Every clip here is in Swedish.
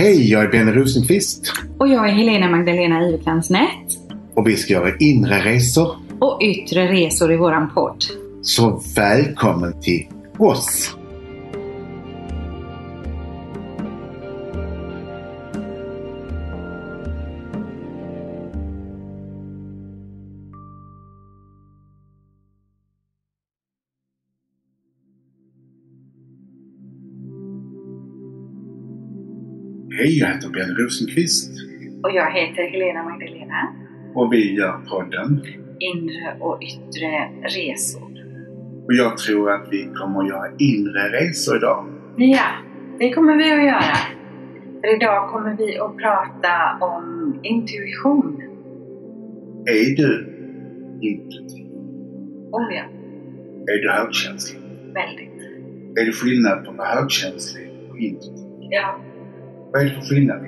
Hej, jag är Benny Rosenqvist Och jag är Helena Magdalena Iverklansnät. och vi ska göra inre resor. Och yttre resor i våran podd. Så välkommen till oss! Hej, jag heter Benny Rosenqvist Och jag heter Helena Magdalena. och vi gör podden. Inre och yttre resor. Och jag tror att vi kommer att göra inre resor idag. Ja, det kommer vi att göra. För idag kommer vi att prata om intuition. Är du intuitiv? Oh ja, Är du högkänslig? väldigt. Är det skillnad på högkänslig och intuitiv? Ja, vad är det för skillnad?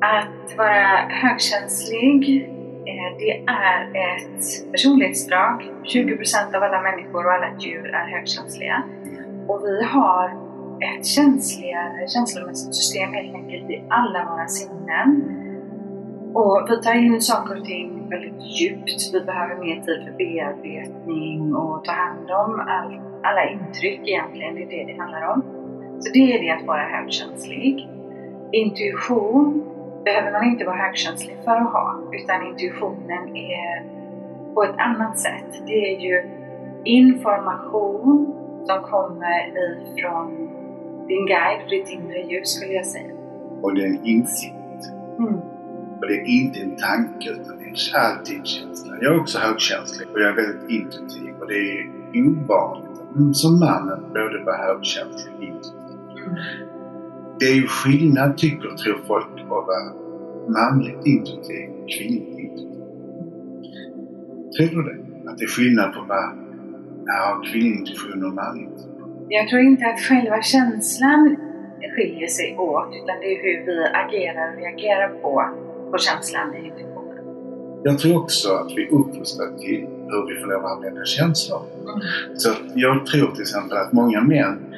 Att vara högkänslig, eh, det är ett personlighetsdrag. 20% av alla människor och alla djur är högkänsliga. Och vi har ett känsligare känslomässigt system helt enkelt i alla våra sinnen. Och vi tar in saker och ting väldigt djupt. Vi behöver mer tid för bearbetning och ta hand om all, alla intryck egentligen. Det är det det handlar om. Så det är det att vara högkänslig. Intuition behöver man inte vara högkänslig för att ha, utan intuitionen är på ett annat sätt. Det är ju information som kommer ifrån din guide, ditt inre ljus skulle jag säga. Och det är en insikt. Mm. Och det är inte en tanke utan det är en känsla. Jag är också högkänslig och jag är väldigt intuitiv och det är ovanligt som mannen både vara högkänslig och intuitiv. Mm. Det är ju skillnad tycker tror folk att vara manligt intuitiv och kvinnligt intuitiv. Tror du det? Att det är skillnad på vad ja, kvinnlig intuition och manlig? Jag tror inte att själva känslan skiljer sig åt, utan det är hur vi agerar och reagerar på, på känslan i intuitionen. Jag tror också att vi är uppfostrade till hur vi får lov att använda känslor. Mm. Så att jag tror till exempel att många män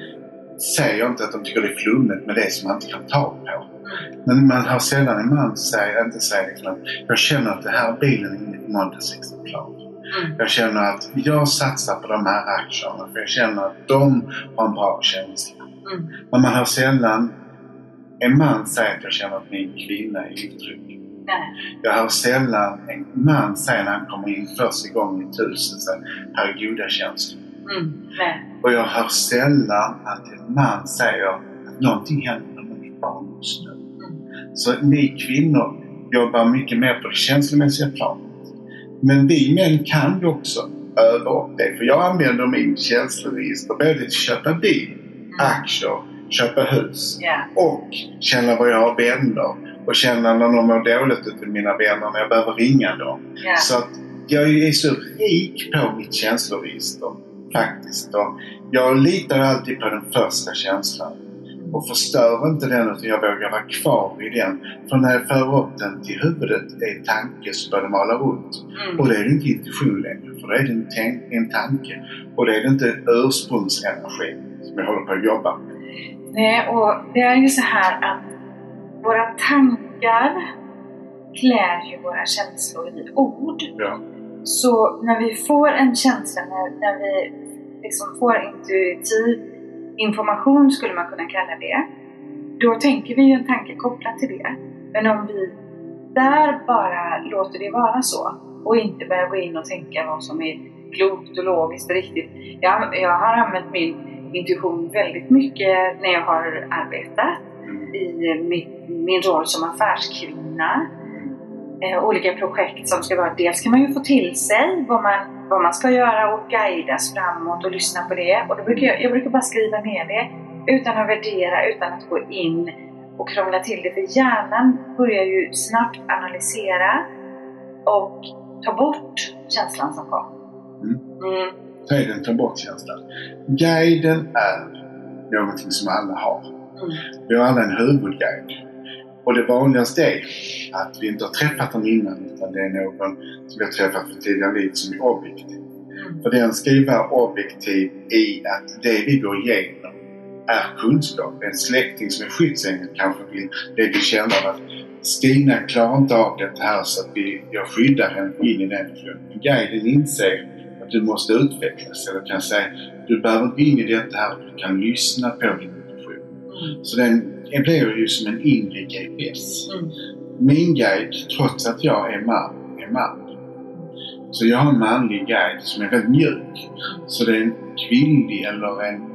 säger inte att de tycker det är flummigt med det som man inte kan ta på. Men man hör sällan en man säga, inte säga liksom att jag känner att den här bilen är måndagsexemplar. Mm. Jag känner att jag satsar på de här aktierna för jag känner att de har en bra känsla. Mm. Men man hör sällan en man säga att jag känner att min kvinna är otrygg. Jag hör sällan en man säga när han kommer in första gången i säger här är goda känslor. Mm. Och jag hör sällan att en man säger att någonting händer med mitt barn just nu. Mm. Så ni kvinnor jobbar mycket mer på det känslomässiga planet. Men vi män kan ju också öva upp det. För jag använder min känsloregister både till att köpa bil, Mm. aktier, köpa hus Ja. och känna vad jag har vänner och känna när de mår dåligt ute mina vänner när jag behöver ringa dem. Ja. Så att jag är så rik på mitt känsloregister faktiskt. Och jag litar alltid på den första känslan och förstör inte den utan jag vågar vara kvar i den. För när jag för upp den till huvudet är en tanke så börjar det mala runt. Mm. Och då är det inte intuition längre för då är det en, en tanke. Och då är det inte ursprungsenergi som jag håller på att jobba med. Nej, och det är ju så här att våra tankar klär ju våra känslor i ord. Ja. Så när vi får en känsla, när, när vi liksom får intuitiv information skulle man kunna kalla det, då tänker vi ju en tanke kopplat till det. Men om vi där bara låter det vara så och inte börjar gå in och tänka vad som är klokt och logiskt och riktigt. Jag, jag har använt min intuition väldigt mycket när jag har arbetat i mitt, min roll som affärskvinna. Eh, olika projekt som ska vara, dels kan man ju få till sig vad man, vad man ska göra och guidas framåt och lyssna på det. Och då brukar jag, jag brukar bara skriva ner det utan att värdera, utan att gå in och krångla till det. För hjärnan börjar ju snabbt analysera och ta bort känslan som kom. Mm. Mm. Guiden tar bort känslan. Guiden är någonting som alla har. Mm. Vi har alla en huvudguide. Och det vanligaste är att vi inte har träffat dem innan utan det är någon som vi har träffat för tidigare liv som är objektiv. Mm. För den ska ju vara objektiv i att det vi går igenom är kunskap. En släkting som är skyddsängel kanske vill lägga känslan att Stina klarar inte av det här så att vi, jag skyddar henne in i den Men guiden inser att du måste utvecklas eller kan säga du behöver inte in i detta här, du kan lyssna på din intuition. Mm. Så den blir ju som en inre GPS. Mm. Min guide, trots att jag är man, är man. Så jag har en manlig guide som är väldigt mjuk. Så det är en kvinnlig eller en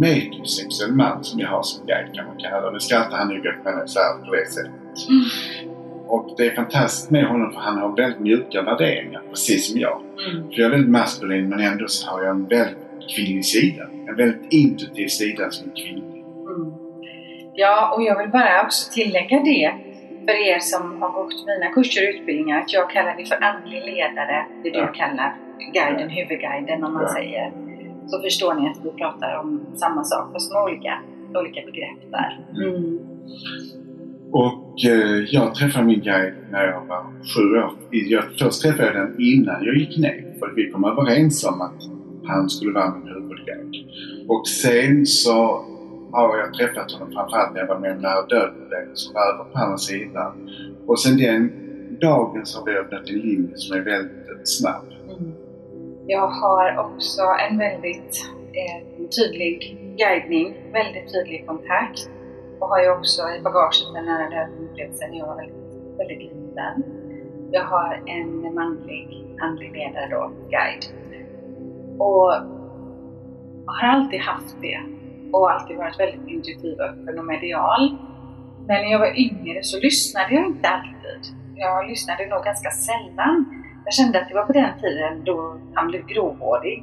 metrosexuell man som jag har som guide kan man kalla det. Nu skrattar han nog åt mig så här på det sättet. Mm. Och det är fantastiskt med honom för han har väldigt mjuka värderingar, precis som jag. Mm. För jag är väldigt maskulin men ändå så har jag en väldigt kvinnlig sida. En väldigt intuitiv sida som är kvinnlig. Mm. Ja, och jag vill bara också tillägga det för er som har gått mina kurser och utbildningar att jag kallar det för andlig ledare, det du ja. kallar guiden, ja. huvudguiden om man ja. säger. Så förstår ni att vi pratar om samma sak fast med olika, olika begrepp där. Mm. mm. Och eh, jag träffade min guide när jag var sju år. Jag, först träffade jag den innan jag gick ner. För vi kom överens om att han skulle vara min huvudguide. Och sen så har jag träffat honom framförallt när jag var med nära döden som var över på andra sidan. Och sen den dagen så har vi öppnat en linje som är väldigt snabb. Mm. Jag har också en väldigt eh, tydlig guidning, väldigt tydlig kontakt och har ju också i bagaget den nära döden-upplevelsen när jag var väldigt, väldigt liten. Jag har en manlig andlig ledare då, guide. Och har alltid haft det och alltid varit väldigt intuitiv, öppen och medial. Men när jag var yngre så lyssnade jag inte alltid. Jag lyssnade nog ganska sällan. Jag kände att det var på den tiden då han blev gråhårig.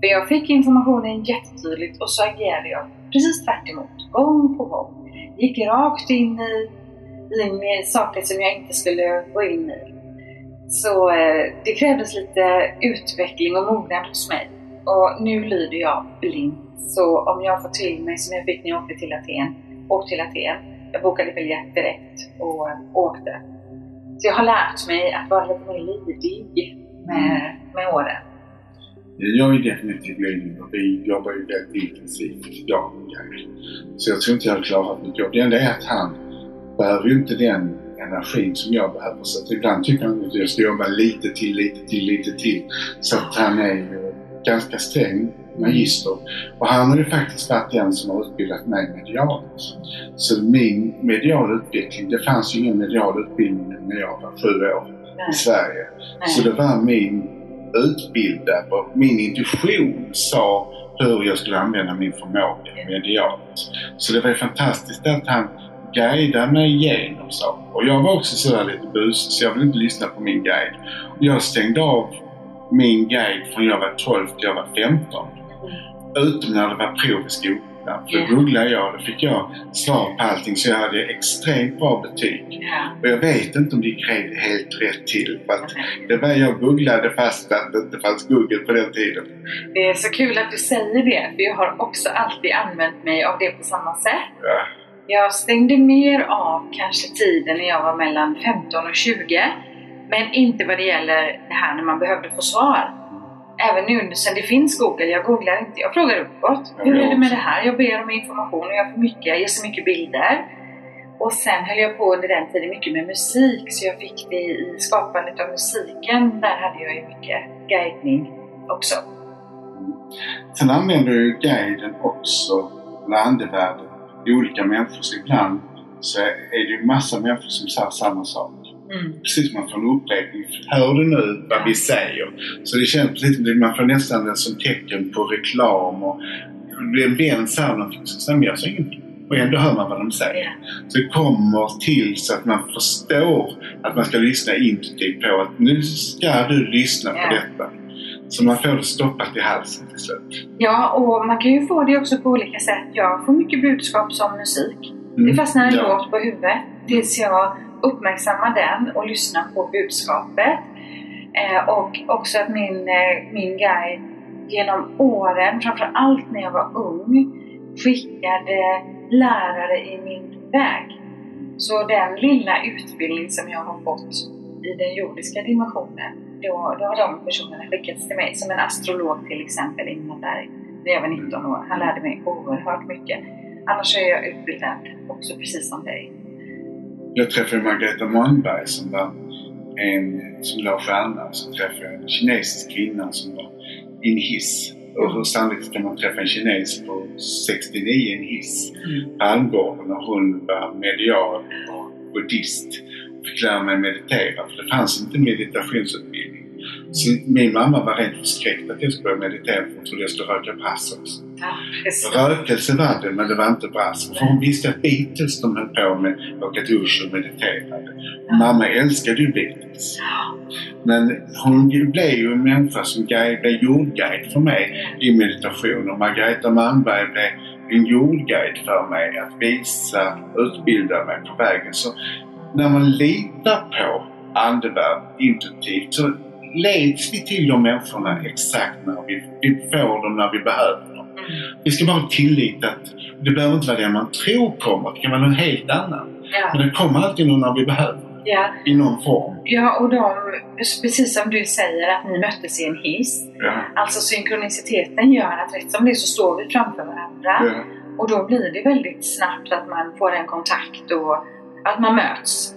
För jag fick informationen jättetydligt och så agerade jag precis tvärt emot, gång på gång. Gick rakt in i, in i saker som jag inte skulle gå in i. Så eh, det krävdes lite utveckling och mognad hos mig. Och nu lyder jag blint. Så om jag får till mig, som jag fick när jag åkte till Aten, åkte till Aten. Jag bokade biljett direkt och åkte. Så jag har lärt mig att vara lite mer lydig med, med åren. Jag är definitivt lydig och vi jobbar ju väldigt intensivt, jag och. Så jag tror inte jag hade klarat mitt jobb. Det enda är att han behöver ju inte den energin som jag behöver. Så ibland tycker han att jag ska jobba lite till, lite till, lite till. Så att han är ju ganska sträng magister. Och han har ju faktiskt varit den som har utbildat mig medialt. Så min mediala utveckling, det fanns ju ingen medial utbildning när jag var sju år Nej. i Sverige. Nej. Så det var min utbildad och min intuition sa hur jag skulle använda min förmåga medialt. Så det var fantastiskt att han guidade mig igenom saker. Och jag var också sådär lite busig så jag ville inte lyssna på min guide. Jag stängde av min guide från jag var 12 till jag var 15. Utom när det var prov i skolan. För då googlade jag och då fick jag svar på allting så jag hade extremt bra betyg. Yeah. Och jag vet inte om det gick helt rätt till. För att det var jag googlade fast att det inte fanns Google på den tiden. Det är så kul att du säger det, för jag har också alltid använt mig av det på samma sätt. Ja. Jag stängde mer av kanske tiden när jag var mellan 15 och 20. Men inte vad det gäller det här när man behövde få svar även nu sen det finns Google, jag googlar inte, jag frågar uppåt. Hur är det med det här? Jag ber om information och jag får mycket, jag ger så mycket bilder. Och sen höll jag på under den tiden mycket med musik, så jag fick det i skapandet av musiken. Där hade jag ju mycket guidning också. Sen använder du guiden också, eller andevärlden, i olika människor. Så ibland så är det ju massa människor som säger samma sak. Mm. Precis som man får en upprepning. Hör du nu vad vi säger? Så det känns precis som man får nästan det som tecken på reklam. Och en vän säger jag säger ingenting. Och ändå hör man vad de säger. Yeah. Så det kommer till så att man förstår att man ska lyssna intuitivt på att nu ska du lyssna yeah. på detta. Så man får det stoppat i halsen till slut. Ja, och man kan ju få det också på olika sätt. Jag får mycket budskap som musik. Mm. Det fastnar en ja. låt på huvudet tills jag uppmärksamma den och lyssna på budskapet. Eh, och också att min, eh, min guide genom åren, framförallt när jag var ung, skickade lärare i min väg. Så den lilla utbildning som jag har fått i den jordiska dimensionen, då, då har de personerna skickats till mig. Som en astrolog till exempel, Ingmar Berg, när jag var 19 år. Han lärde mig oerhört mycket. Annars är jag utbildad också precis som dig. Jag träffade Margareta Månberg som var en som la stjärna. Så träffade jag en kinesisk kvinna som var i en hiss. Och hur sannolikt kan man träffa en kines på 69 i en hiss Mm. på Almgården och hon var medial och buddhist. Och fick lära mig meditera för det fanns inte meditationsutbildning. Så min mamma var rent förskräckt att jag skulle börja meditera för hon trodde jag skulle röka brass också. Ja. Rökelse var det, men det var inte brass. För hon visste att Beatles de höll på med åka dusch och mediterade. Mamma älskade ju Beatles. Men hon blev ju en människa som guide, blev jordguide för mig i meditation och Margareta Malmberg blev en jordguide för mig att visa, utbilda mig på vägen. Så när man litar på andevärld intuitivt så leds vi till de människorna exakt när vi, vi får dem när vi behöver dem. Mm. Vi ska bara ha tillit att det behöver inte vara det man tror kommer, det kan vara något helt annat. Ja. Men det kommer alltid någon när vi behöver Ja. i någon form. ja, och de, precis som du säger att ni möttes i en hiss. Ja. Alltså synkroniciteten gör att rätt som det så står vi framför varandra. Ja. Och då blir det väldigt snabbt att man får en kontakt och att man möts.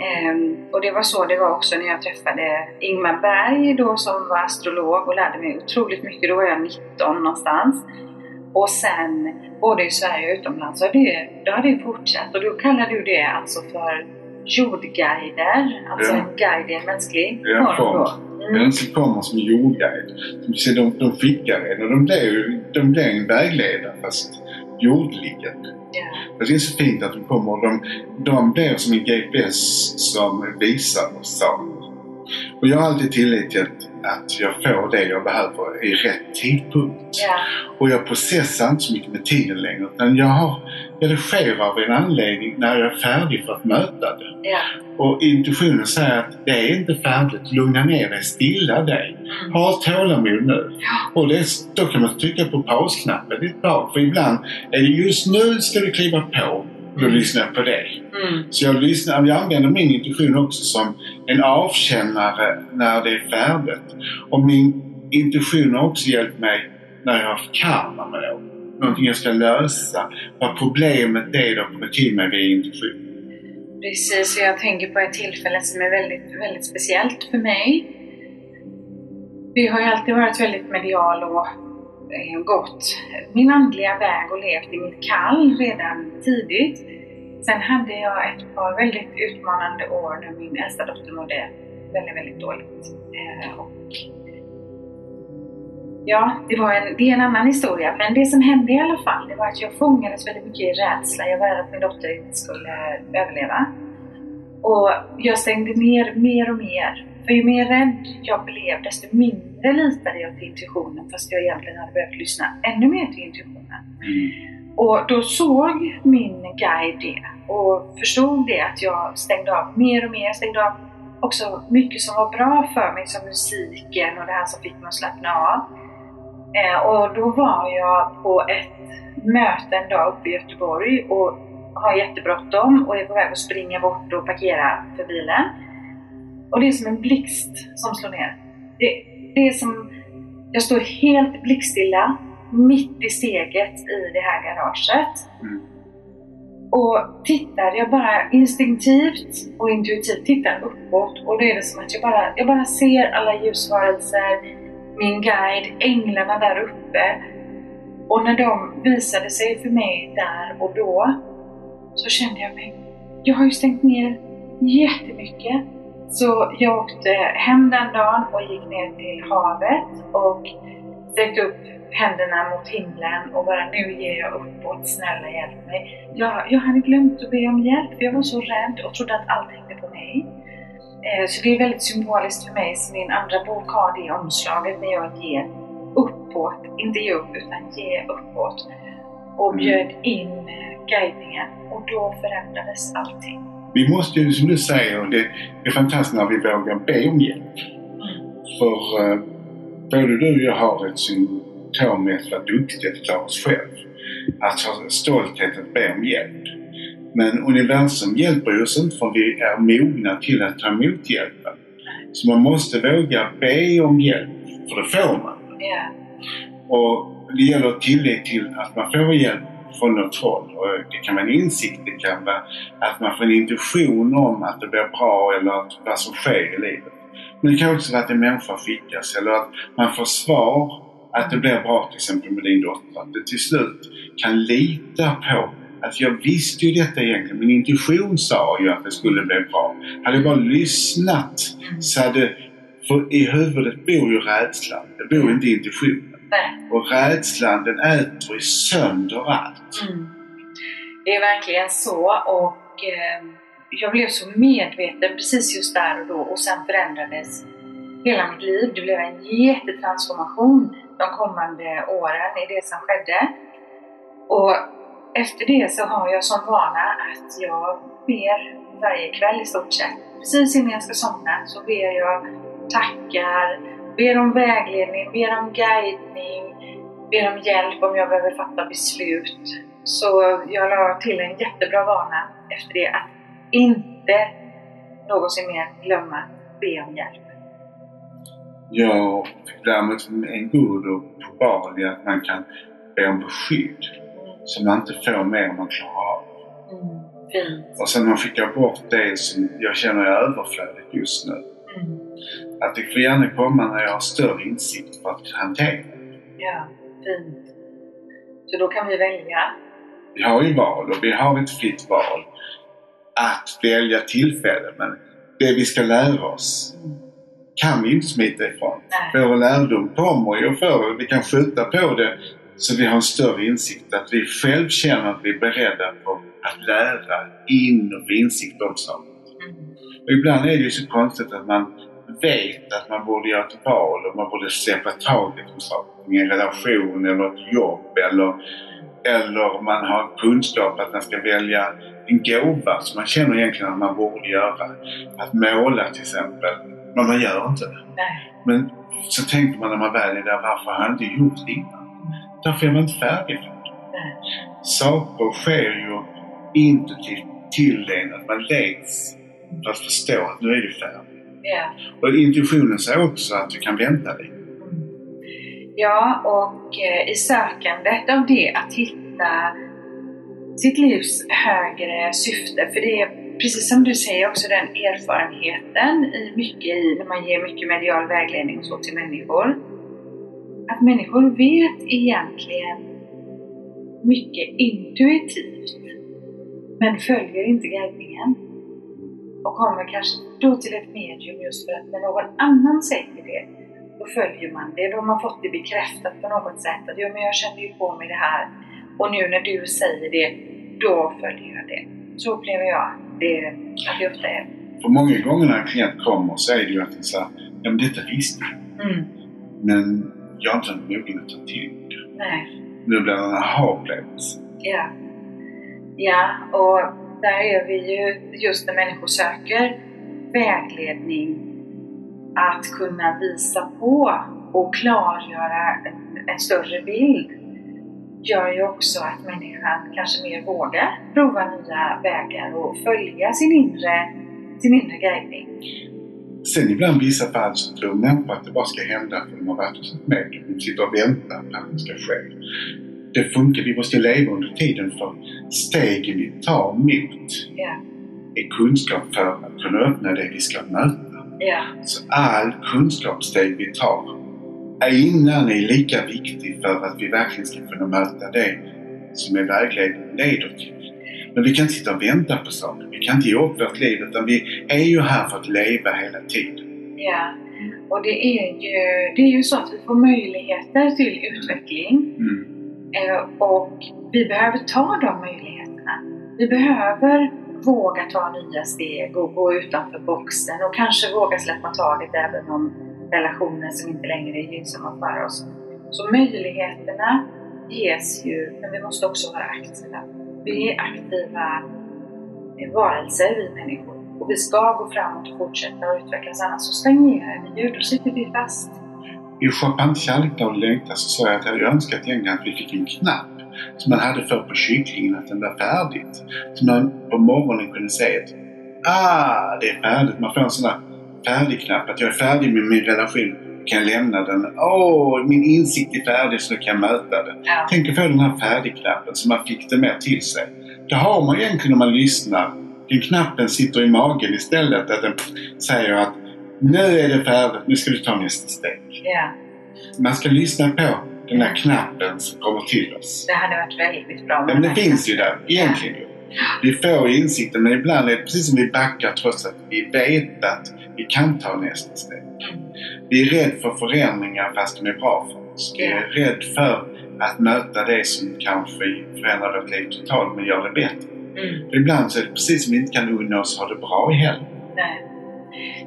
Ehm, och det var så det var också när jag träffade Ingmar Berg då som var astrolog och lärde mig otroligt mycket. Då var jag 19 någonstans. Och sen både i Sverige och utomlands så har det, då har det fortsatt. Och då kallar du det alltså för jordguider. Alltså Ja. en guide i en mänsklig form. då. Mm. Som kommer som jordguide. Ser de, de skickar en och de blir de blir en vägledare fast jordligen. Ja. Det är så fint att de kommer och de, de blir som en GPS som visar oss saker. Och jag har alltid tillit till att, att jag får det jag behöver i rätt tidpunkt. Ja. Och jag processar inte så mycket med tiden längre utan jag har, det sker av en anledning när jag är färdig för att möta det. Ja. Och intuitionen säger att det är inte färdigt, lugna ner dig, stilla dig. Mm. Ha tålamod nu. Ja. Och det, då kan man trycka på pausknappen ett tag. För ibland är det just nu ska du kliva på. Och då Mm. lyssnar jag på dig. Mm. Så jag, lyssnar, jag använder min intuition också som en avkännare när det är färdigt. Och min intuition har också hjälpt mig när jag har haft karma med någon. Någonting jag ska lösa. Vad problemet är de kommer till mig via intuition. Precis, och jag tänker på ett tillfälle som är väldigt, väldigt speciellt för mig. Vi har ju alltid varit väldigt medial och eh, gått min andliga väg och levt i mitt kall redan tidigt. Sen hade jag ett par väldigt utmanande år när min äldsta dotter mådde väldigt, väldigt dåligt. Eh, och ja, det, var en, det är en annan historia. Men det som hände i alla fall, det var att jag fångades väldigt mycket i rädsla. Jag var rädd att min dotter inte skulle överleva. Och jag stängde ner mer och mer. För ju mer rädd jag blev, desto mindre litade jag till intuitionen fast jag egentligen hade behövt lyssna ännu mer till intuitionen. Och då såg min guide det och förstod det att jag stängde av mer och mer. Jag stängde av också mycket som var bra för mig som musiken och det här som fick mig att slappna av. Eh, och då var jag på ett möte en dag uppe i Göteborg och har jättebråttom och är på väg att springa bort och parkera för bilen. Och det är som en blixt som slår ner. Det, det är som, jag står helt blickstilla mitt i steget i det här garaget. Mm. Och tittar, jag bara instinktivt och intuitivt tittar uppåt och då är det som att jag bara, jag bara ser alla ljusvarelser, min guide, änglarna där uppe. Och när de visade sig för mig där och då så kände jag mig, jag har ju stängt ner jättemycket. Så jag åkte hem den dagen och gick ner till havet och sträckte upp händerna mot himlen och bara nu ger jag uppåt, snälla hjälp mig. Jag, jag hade glömt att be om hjälp för jag var så rädd och trodde att allt hängde på mig. Eh, så det är väldigt symboliskt för mig, så min andra bok har det omslaget när jag ger uppåt, inte ge upp utan ge uppåt. Och Mm. bjöd in guidningen och då förändrades allting. Vi måste ju, som du säger, det är fantastiskt när vi vågar be om hjälp. För eh, både du och jag har ett symptom med att vara duktiga att klara oss själv. Att ha stolthet att be om hjälp. Men universum hjälper oss inte förrän vi är mogna till att ta emot hjälpen. Så man måste våga be om hjälp, för det får man. Ja. Och det gäller tillit till att man får hjälp från något håll. Och det kan vara en insikt, det kan vara att man får en intuition om att det blir bra eller att vad som sker i livet. Men det kan också vara att en människa skickas eller att man får svar att det blir bra till exempel med din dotter. Att du till slut kan lita på att jag visste ju detta egentligen. Min intuition sa ju att det skulle bli bra. Hade jag bara lyssnat så hade... För i huvudet bor ju rädslan. Det bor inte intuitionen. Nej. Och rädslan den äter ju sönder allt. Mm. Det är verkligen så och eh, jag blev så medveten precis just där och då och sen förändrades hela mitt liv. Det blev en jättetransformation de kommande åren i det som skedde. Och efter det så har jag som vana att jag ber varje kväll i stort sett. Precis innan jag ska somna så ber jag, tackar, ber om vägledning, ber om guidning, ber om hjälp om jag behöver fatta beslut. Så jag la till en jättebra vana efter det att inte någonsin mer glömma be om hjälp. Jag fick lära mig en guru på Bali att man kan be om beskydd som man inte får mer än man klarar av. Mm. Fint. Och sen man skickar bort det som jag känner är överflödigt just nu. Mm. Att det får gärna komma när jag har större insikt för att hantera det. Ja, fint. Så då kan vi välja. Vi har ju val och vi har ett fritt val att välja tillfälle. Men det vi ska lära oss Mm. kan vi inte smita ifrån. Nej. Vår lärdom kommer ju för vi kan skjuta på det så vi har en större insikt. Att vi själv känner att vi är beredda på att lära in och insikt. Mm. Och ibland är det ju så konstigt att man vet att man borde göra ett val och man borde släppa taget om saker. I en relation eller ett jobb eller, eller man har kunskap att man ska välja en gåva som man känner egentligen att man borde göra. Att måla till exempel. Men man gör inte det. Nej. Men så tänker man när man väl är där, varför har jag inte gjort det innan? Därför är man inte färdig. Saker sker ju intuitivt till en, att man leds att förstå att nu är du färdig. Ja. Och intuitionen säger också att du kan vänta lite. Mm. Ja, och eh, i sökandet av det att hitta sitt livs högre syfte, för det är precis som du säger också den erfarenheten i mycket i när man ger mycket medial vägledning och så till människor. Att människor vet egentligen mycket intuitivt men följer inte guidningen. Och kommer kanske då till ett medium just för att när någon annan säger det då följer man det. Då har man fått det bekräftat på något sätt. Att jo, men jag kände ju på mig det här. Och nu när du säger det, då följer jag det. Så upplever jag det, att det ofta är. För många gånger när en klient kommer så är det ju att den säger ja men detta visste. Mm. Men jag är inte mogen att ta till det. Nej. Nu blir det en aha-upplevelse. Ja. Ja, och där är vi ju just när människor söker vägledning att kunna visa på och klargöra en, en större bild gör ju också att människan kanske mer vågar prova nya vägar och följa sin inre, sin inre guidning. Sen ibland i vissa fall så tror människor att det bara ska hända för de har varit hos ett medium. De sitter och väntar på att det ska ske. Det funkar. Vi måste leva under tiden för stegen vi tar mot Ja, är kunskap för att kunna öppna det vi ska möta. ja, Så all kunskapssteg vi tar är innan är lika viktig för att vi verkligen ska kunna möta det som är vägledningen leder till. Men vi kan inte sitta och vänta på saker. Vi kan inte ge upp vårt liv utan vi är ju här för att leva hela tiden. ja. Och det är ju, det är ju så att vi får möjligheter till utveckling Mm. Eh, Och vi behöver ta de möjligheterna. Vi behöver våga ta nya steg och gå utanför boxen och kanske våga släppa taget även om relationer som inte längre är gynnsamma för oss. Så möjligheterna ges ju, men vi måste också vara aktiva. Vi är aktiva varelser, vi människor. Och vi ska gå framåt och fortsätta och utvecklas, annars så stagnerar vi ju. Då sitter vi fast. I Chopins kärlek och längtan så sa jag att jag hade önskat att vi fick en knapp som man hade för på kycklingen att den var färdigt. Så man på morgonen kunde säga att ah, det är färdigt. Man får en sån där färdig knapp att jag är färdig med min relation kan jag lämna den. Åh, min insikt är färdig så nu kan jag möta det. Ja. Tänk att få den här färdigknappen så man fick det mer till sig. Det har man egentligen när man lyssnar. Den knappen sitter i magen istället. Att den säger att nu är det färdigt, nu ska du ta nästa steg. ja. Man ska lyssna på den där knappen som kommer till oss. Det hade varit väldigt bra. Ja, men det den finns ju där, egentligen. ju. Vi får insikten, men ibland är det precis som vi backar trots att vi vet att vi kan ta nästa steg. Mm. Vi är rädd för förändringar fast de är bra för oss. Vi är rädd för att möta det som kanske förändrar vårt liv totalt men gör det bättre. Mm. För ibland så är det precis som vi inte kan unna oss ha det bra i helgen. Nej.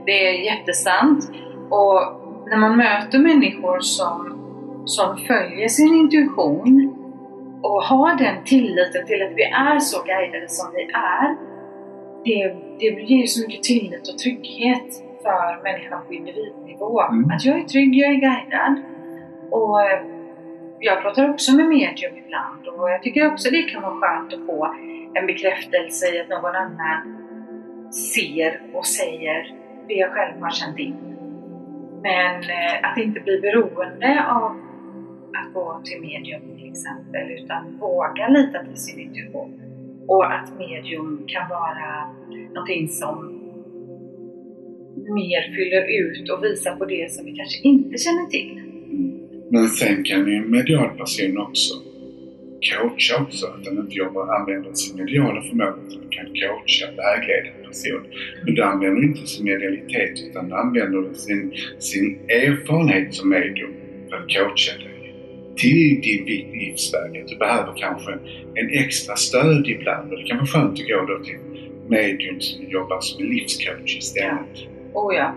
Det är jättesant. Och när man möter människor som, som följer sin intuition och har den tilliten till att vi är så guidade som vi är. Det, det ger så mycket tillit och trygghet för människan på individnivå. Mm. Att jag är trygg, jag är guidad. Och eh, jag pratar också med medium ibland och jag tycker också det kan vara skönt att få en bekräftelse i att någon annan ser och säger det jag själv har känt in. Men eh, att inte bli beroende av att gå till medium exempel, utan våga lita till sin intuition. Och att medium kan vara någonting som mer fyller ut och visar på det som vi kanske inte känner till. Mm. Men sen kan ju en medial person också coacha också. Att den inte jobbar, använder sin mediala förmåga utan kan coacha, vägleda en person. Men du använder inte sin medialitet utan du använder sin, sin erfarenhet som medium för att coacha dig till din livsväg. Att du behöver kanske en extra stöd ibland och det kan vara skönt att gå då till medium som jobbar som en livscoach istället. Oh ja.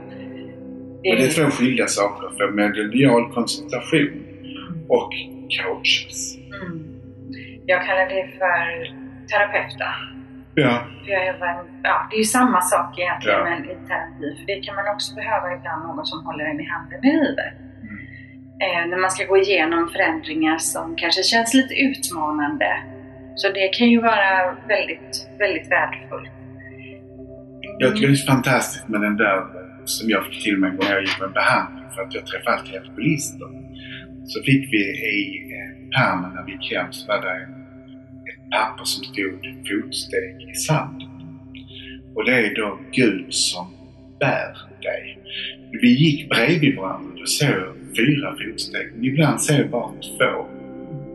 Men det är två skilda saker. För medial koncentration och coaches. Mm. Jag kallar det för terapeuta. Ja. För jag jobbar, ja, det är ju samma sak egentligen Ja. men i terapi. För det kan man också behöva ibland, någon som håller en i handen i livet. Eh, när man ska gå igenom förändringar som kanske känns lite utmanande. Så det kan ju vara väldigt, väldigt värdefullt. Jag tycker det är fantastiskt med den där som jag fick till mig när jag gick på en behandling för att jag träffade alltid alkoholister. Så fick vi i eh, pärmen när vi gick hem så var det ett papper som stod fotsteg i sanden. Och det är då Gud som bär dig. Vi gick bredvid varandra och såg fyra fotsteg. Ibland ser jag bara två.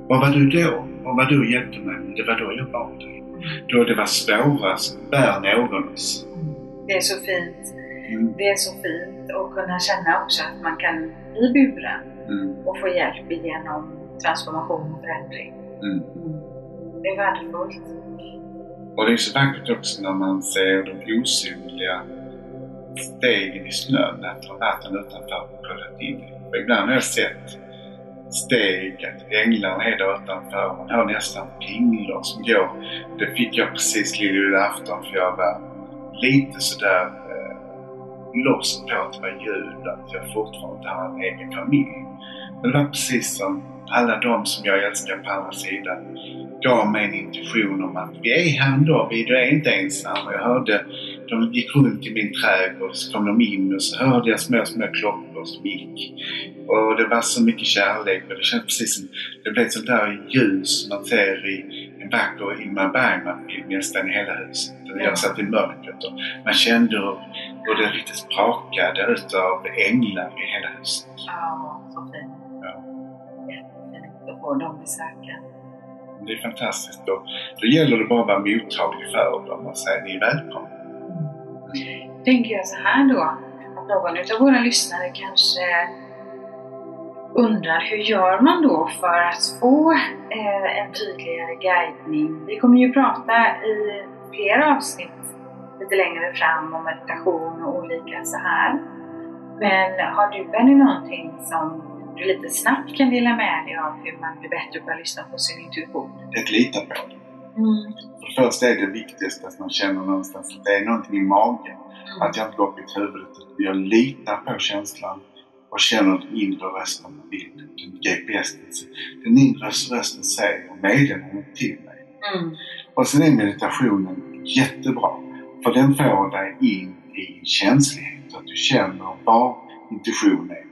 Var var du då? Var var du och hjälpte mig? Det var då jag bar dig. Då det var svårast bär någon oss. Det är så fint. Mm. Det är så fint att kunna känna också att man kan bli buren Mm. och få hjälp genom transformation och förändring. Mm. Det är värdefullt. Och det är så vackert också när man ser de osynliga stegen i snön efter vatten utanför kollat in Och För ibland har jag sett steg, att änglarna är där utanför. Man hör nästan pinglor som går. Det fick jag precis lilla julafton för jag var lite sådär eh, lost på att det var jul, att jag fortfarande inte har en egen familj. Men det var precis som alla de som jag älskar på andra sidan gav mig en intuition om att vi är här ändå, vi är inte ensamma. Jag hörde, de gick runt i min trädgård, så kom de in och så hörde jag små, små klockor som gick. Och det var så mycket kärlek och det kändes precis som, det blev ett sånt där ljus man ser i en vacker Ingmar Bergman-film nästan i hela huset. Jag satt i mörkret och man kände hur, hur det riktigt sprakade utav änglar i hela huset. Ja, så fint. Ja. Jättefint att få dem besöka. Det är fantastiskt. Då, då gäller det bara att vara mottaglig för dem och säga ni är välkomna. Tänker jag så här då, att någon utav våra lyssnare kanske undrar hur gör man då för att få eh, en tydligare guidning? Vi kommer ju prata i flera avsnitt lite längre fram om meditation och olika så här. Men har du Benny någonting som du lite snabbt kan dela med dig av hur man blir bättre på att lyssna på sin intuition? Att lita på det. Mm. För det första är det viktigaste att man känner någonstans att det är någonting i magen. Att jag inte går upp i huvudet. Jag litar på känslan och känner den inre rösten. Den GPS. Den inre rösten säger meddelandet till mig. Mm. Och sen är meditationen jättebra. För den får dig in i känslighet. Att du känner var intuition är.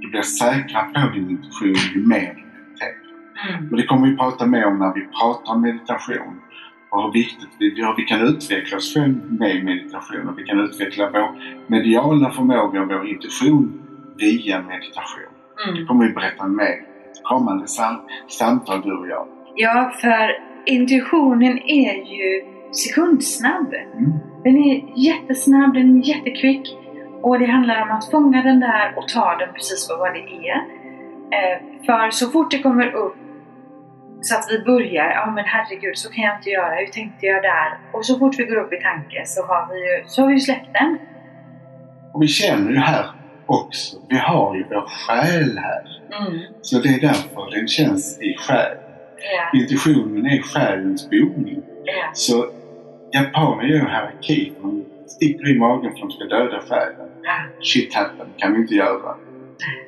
du blir säkrare på din intuition ju mer du mediterar. Mm. Och det kommer vi prata mer om när vi pratar om meditation. Och hur viktigt vi, hur vi kan utveckla oss själva med meditation. Och vi kan utveckla vår mediala förmåga och vår intuition via meditation. Det Mm. kommer vi berätta mer i kommande sam samtal du och jag. Ja, för intuitionen är ju sekundsnabb. Mm. Den är jättesnabb, den är jättekvick. Och det handlar om att fånga den där och ta den precis för vad det är. Eh, för så fort det kommer upp så att vi börjar, ja men herregud så kan jag inte göra, hur tänkte jag där? Och så fort vi går upp i tanke så har vi ju, så har vi ju släppt den. Och vi känner ju här också, vi har ju vår själ här. Så det är därför den känns i själ. Ja, Intuitionen är själens boning. ja, Så japaner gör hierarki. De sticker i magen för att de ska döda själen. ja. Shit happen kan vi inte göra.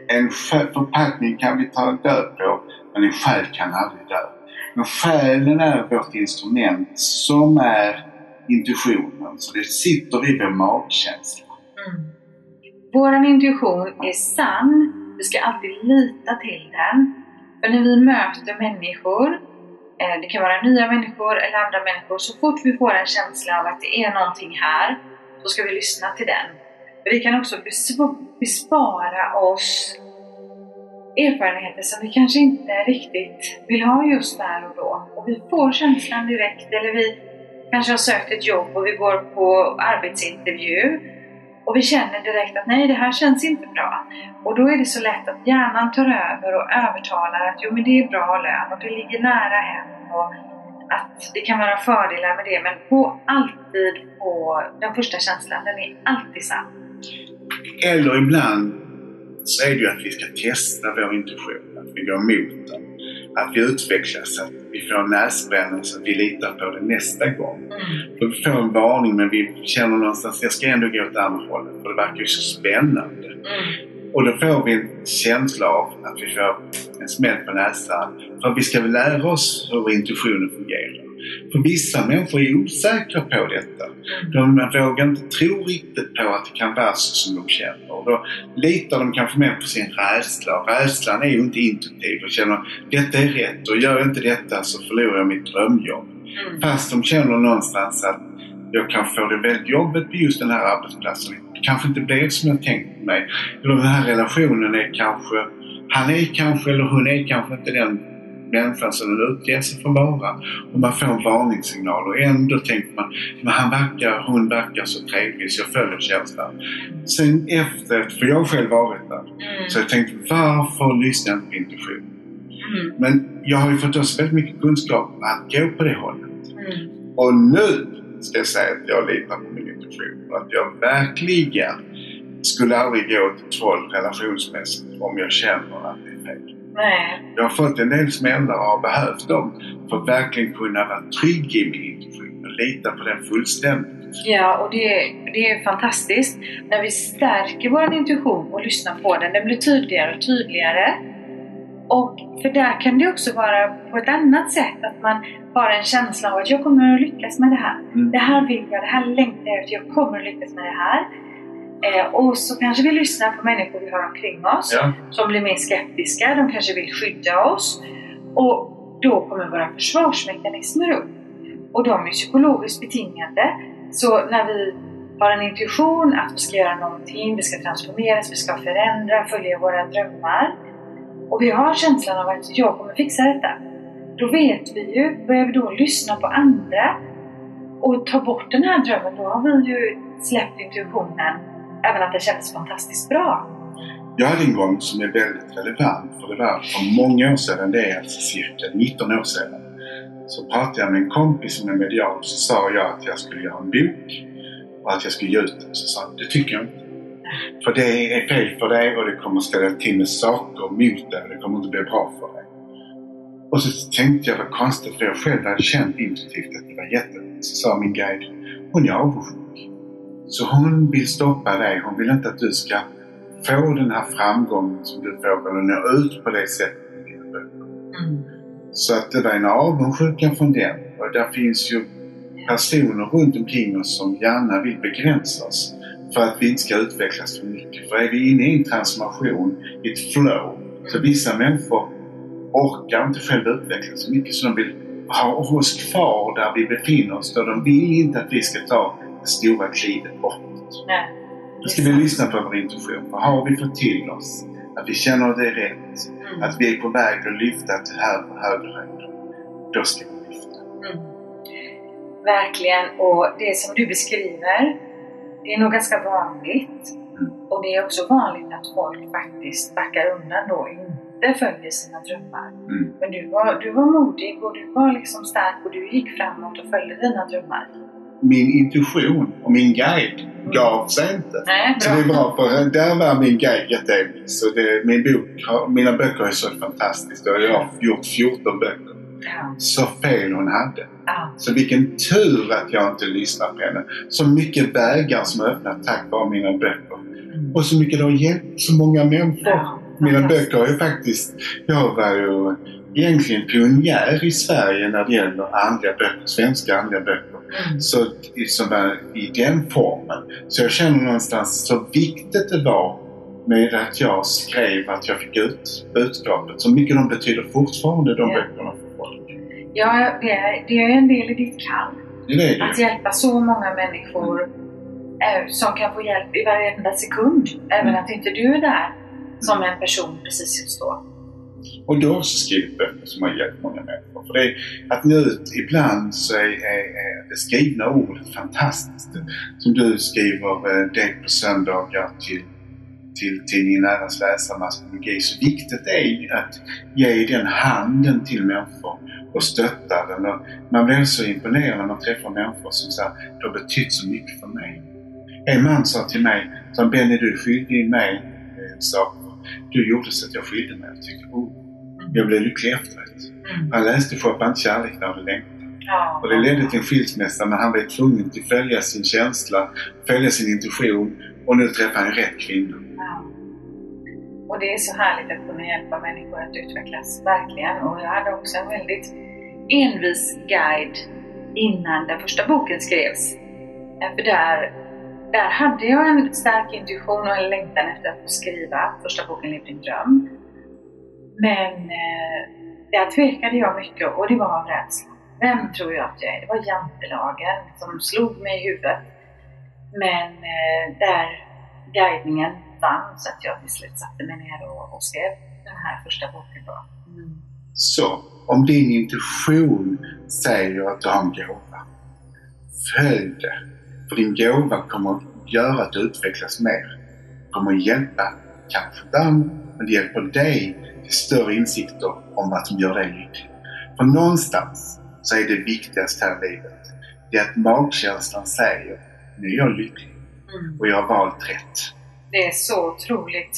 En förpackning kan vi ta död på, men en själ kan aldrig dö. Men själen är vårt instrument som är intuitionen. Så det sitter i vår magkänsla. Mm. Vår intuition är sann. Vi ska alltid lita till den. För när vi möter människor, eh, det kan vara nya människor eller andra människor, så fort vi får en känsla av att det är någonting här, så ska vi lyssna till den. För det kan också bespara oss erfarenheter som vi kanske inte riktigt vill ha just där och då. Och vi får känslan direkt, eller vi kanske har sökt ett jobb och vi går på arbetsintervju och vi känner direkt att nej, det här känns inte bra. Och då är det så lätt att hjärnan tar över och övertalar att jo, men det är bra lön och det ligger nära hem och att det kan vara fördelar med det. Men gå alltid på den första känslan, den är alltid sann. Eller ibland så är det ju att vi ska testa vår intuition. Att vi går emot den. Att vi utvecklas, att vi får näsbränna så att vi litar på det nästa gång. Mm. Vi får en varning men vi känner någonstans att jag ska ändå gå åt andra hållet för det verkar ju så spännande. Mm. Och då får vi en känsla av att vi får en smäll på näsan. För vi ska väl lära oss hur intuitionen fungerar. För vissa människor är osäkra på detta. De vågar inte tro riktigt på att det kan vara så som de känner. Och då litar de kanske mer på sin rädsla. Och rädslan är ju inte intuitiv och känner detta är rätt och gör jag inte detta så förlorar jag mitt drömjobb. Mm. Fast de känner någonstans att jag kan få det väldigt jobbigt på just den här arbetsplatsen. Det kanske inte blir som jag tänkt mig. Eller den här relationen är kanske, han är kanske eller hon är kanske inte den människan som den utger sig för vara. Och man får en varningssignal och ändå tänker man, men han verkar, hon verkar så trevlig så jag följer känslan. Sen efter, för jag har själv varit där, Mm. så jag tänkte varför lyssnar jag inte på intuition? Mm. Men jag har ju fått också väldigt mycket kunskap att gå på det hållet. Mm. Och nu ska jag säga att jag litar på min intuition. Och att jag verkligen skulle aldrig gå till troll relationsmässigt om jag känner att det. Nej. Jag har fått en del smällar och har behövt dem för att verkligen kunna vara trygg i min intuition och lita på den fullständigt. Ja, och det, det är fantastiskt. När vi stärker vår intuition och lyssnar på den, den blir tydligare och tydligare. Och för där kan det också vara på ett annat sätt, att man har en känsla av att jag kommer att lyckas med det här. Mm. Det här vill jag, det här längtar jag efter, jag kommer att lyckas med det här. Eh, och så kanske vi lyssnar på människor vi har omkring oss Ja. som blir mer skeptiska, de kanske vill skydda oss. Och då kommer våra försvarsmekanismer upp. Och de är psykologiskt betingade. Så när vi har en intuition att vi ska göra någonting, vi ska transformeras, vi ska förändra, följa våra drömmar. Och vi har känslan av att jag kommer fixa detta. Då vet vi ju, börjar vi då lyssna på andra och ta bort den här drömmen, då har vi ju släppt intuitionen. Även att det kändes fantastiskt bra. Jag hade en gång som är väldigt relevant för det var för många år sedan, det är alltså cirka 19 år sedan. Så pratade jag med en kompis som är medial och så sa jag att jag skulle göra en bok och att jag skulle ge ut den. Så sa han, det tycker jag inte. För det är fel för dig och det kommer ställa till med saker mot dig och det kommer inte bli bra för dig. Och så tänkte jag vad konstigt för jag själv hade känt intuitivt att det var jättebra. Så sa min guide, hon är avundsjuk. Så hon vill stoppa dig. Hon vill inte att du ska få den här framgången som du får eller nå ut på det sättet med dina böcker. Så att det var en avundsjuka från den. Och där finns ju personer runt omkring oss som gärna vill begränsa oss. för att vi inte ska utvecklas för mycket. För är vi inne i en transformation, i ett flow, så vissa människor orkar inte själva utvecklas så mycket så de vill ha oss kvar där vi befinner oss. Då de vill inte att vi ska ta det stora klivet bortåt. Nej. Då ska vi lyssna på vår intuition. För har vi fått till oss att vi känner att det är rätt, Mm. att vi är på väg att lyfta till här högre höjder, då ska vi lyfta. Mm. Verkligen. Och det som du beskriver, det är nog ganska vanligt. Mm. Och det är också vanligt att folk faktiskt backar undan då och inte följer sina drömmar. Mm. Men du var, du var modig och du var liksom stark och du gick framåt och följde dina drömmar. Min intuition och min guide gav sig inte. Nej, Så det är bra för där var min guide. Så det, min bok, mina böcker är så fantastiska och jag har gjort 14 böcker. Ja. Så fel hon hade. Ja. Så vilken tur att jag inte lyssnar på henne. Så mycket vägar som öppnat tack vare mina böcker. Mm. Och så mycket det har hjälpt så många människor. Ja, Mina böcker har ju faktiskt... Jag var ju egentligen pionjär i Sverige när det gäller andliga böcker, svenska andliga böcker. Mm. Så som var i den formen. Så jag känner någonstans så viktigt det var med att jag skrev att jag fick ut budskapet. Så mycket de betyder fortfarande, de Ja. böckerna för folk. Ja, det är, det är en del i ditt kall. Det är det Att hjälpa så många människor eh, som kan få hjälp i varenda sekund. Även Mm. att inte du är där som en person precis just då. Och du har också skrivit böcker som har hjälpt många människor. För det är, att nå ut ibland så är, är, är det skrivna ordet fantastiskt. Som du skriver eh, det på söndagar till, till tidningen Närans läsare Så viktigt är att ge den handen till människor och stötta den. Och man blir så imponerad när man träffar människor som säger det har betytt så mycket för mig. En man sa till mig, som Benny du är skyldig mig eh, en sak. Du gjorde så att jag skilde mig. Jag tyckte, oh, jag blev lycklig efteråt. Mm. Han läste Shoppa inte kärlek när du längtar. Ja. Och det ledde till en skilsmässa men han var tvungen att följa sin känsla, följa sin intuition och nu träffar han rätt kvinna. Ja. Och det är så härligt att kunna hjälpa människor att utvecklas, verkligen. Och jag hade också en väldigt envis guide innan den första boken skrevs. För där, där hade jag en stark intuition och en längtan efter att få skriva första boken Lev din dröm. Men eh, där tvekade jag mycket och det var av rädsla. Vem tror jag att jag är? Det var jantelagen som slog mig i huvudet. Men eh, där guidningen vann så att jag till slut satte mig ner och, och skrev den här första boken då. Mm. Så, om din intuition säger att du har en gåva, följ det. För din gåva kommer att göra att du utvecklas mer. kommer att hjälpa kanske den, men det hjälper dig till större insikter om vad som gör dig lycklig. För någonstans så är det viktigaste här i livet, det är att magkänslan säger nu är jag lycklig Mm. och jag har valt rätt. Det är så otroligt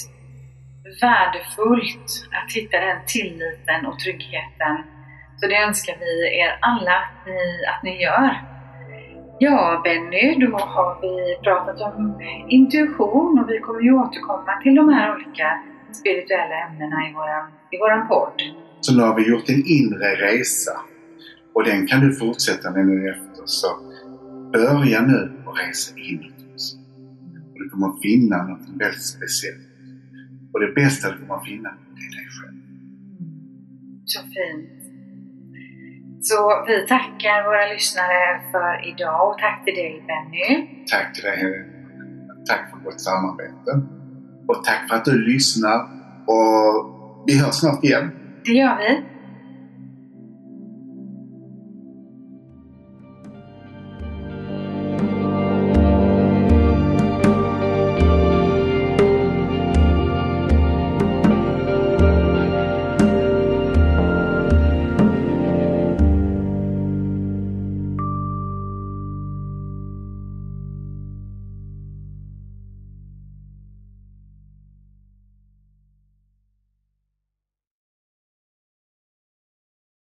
värdefullt att hitta den tilliten och tryggheten. Så det önskar vi er alla att ni, att ni gör. Ja, Benny, då har vi pratat om intuition och vi kommer ju återkomma till de här olika spirituella ämnena i våran, i våran podd. Så nu har vi gjort en inre resa och den kan du fortsätta med nu efter. Så börja nu och resa inåt. Och du kommer att finna något väldigt speciellt. Och det bästa du kommer att finna, det är dig själv. Så fint. Så vi tackar våra lyssnare för idag och tack till dig Benny. Tack till dig Helene. Tack för gott samarbete. Och tack för att du lyssnar. Och vi hörs snart igen. Det gör vi.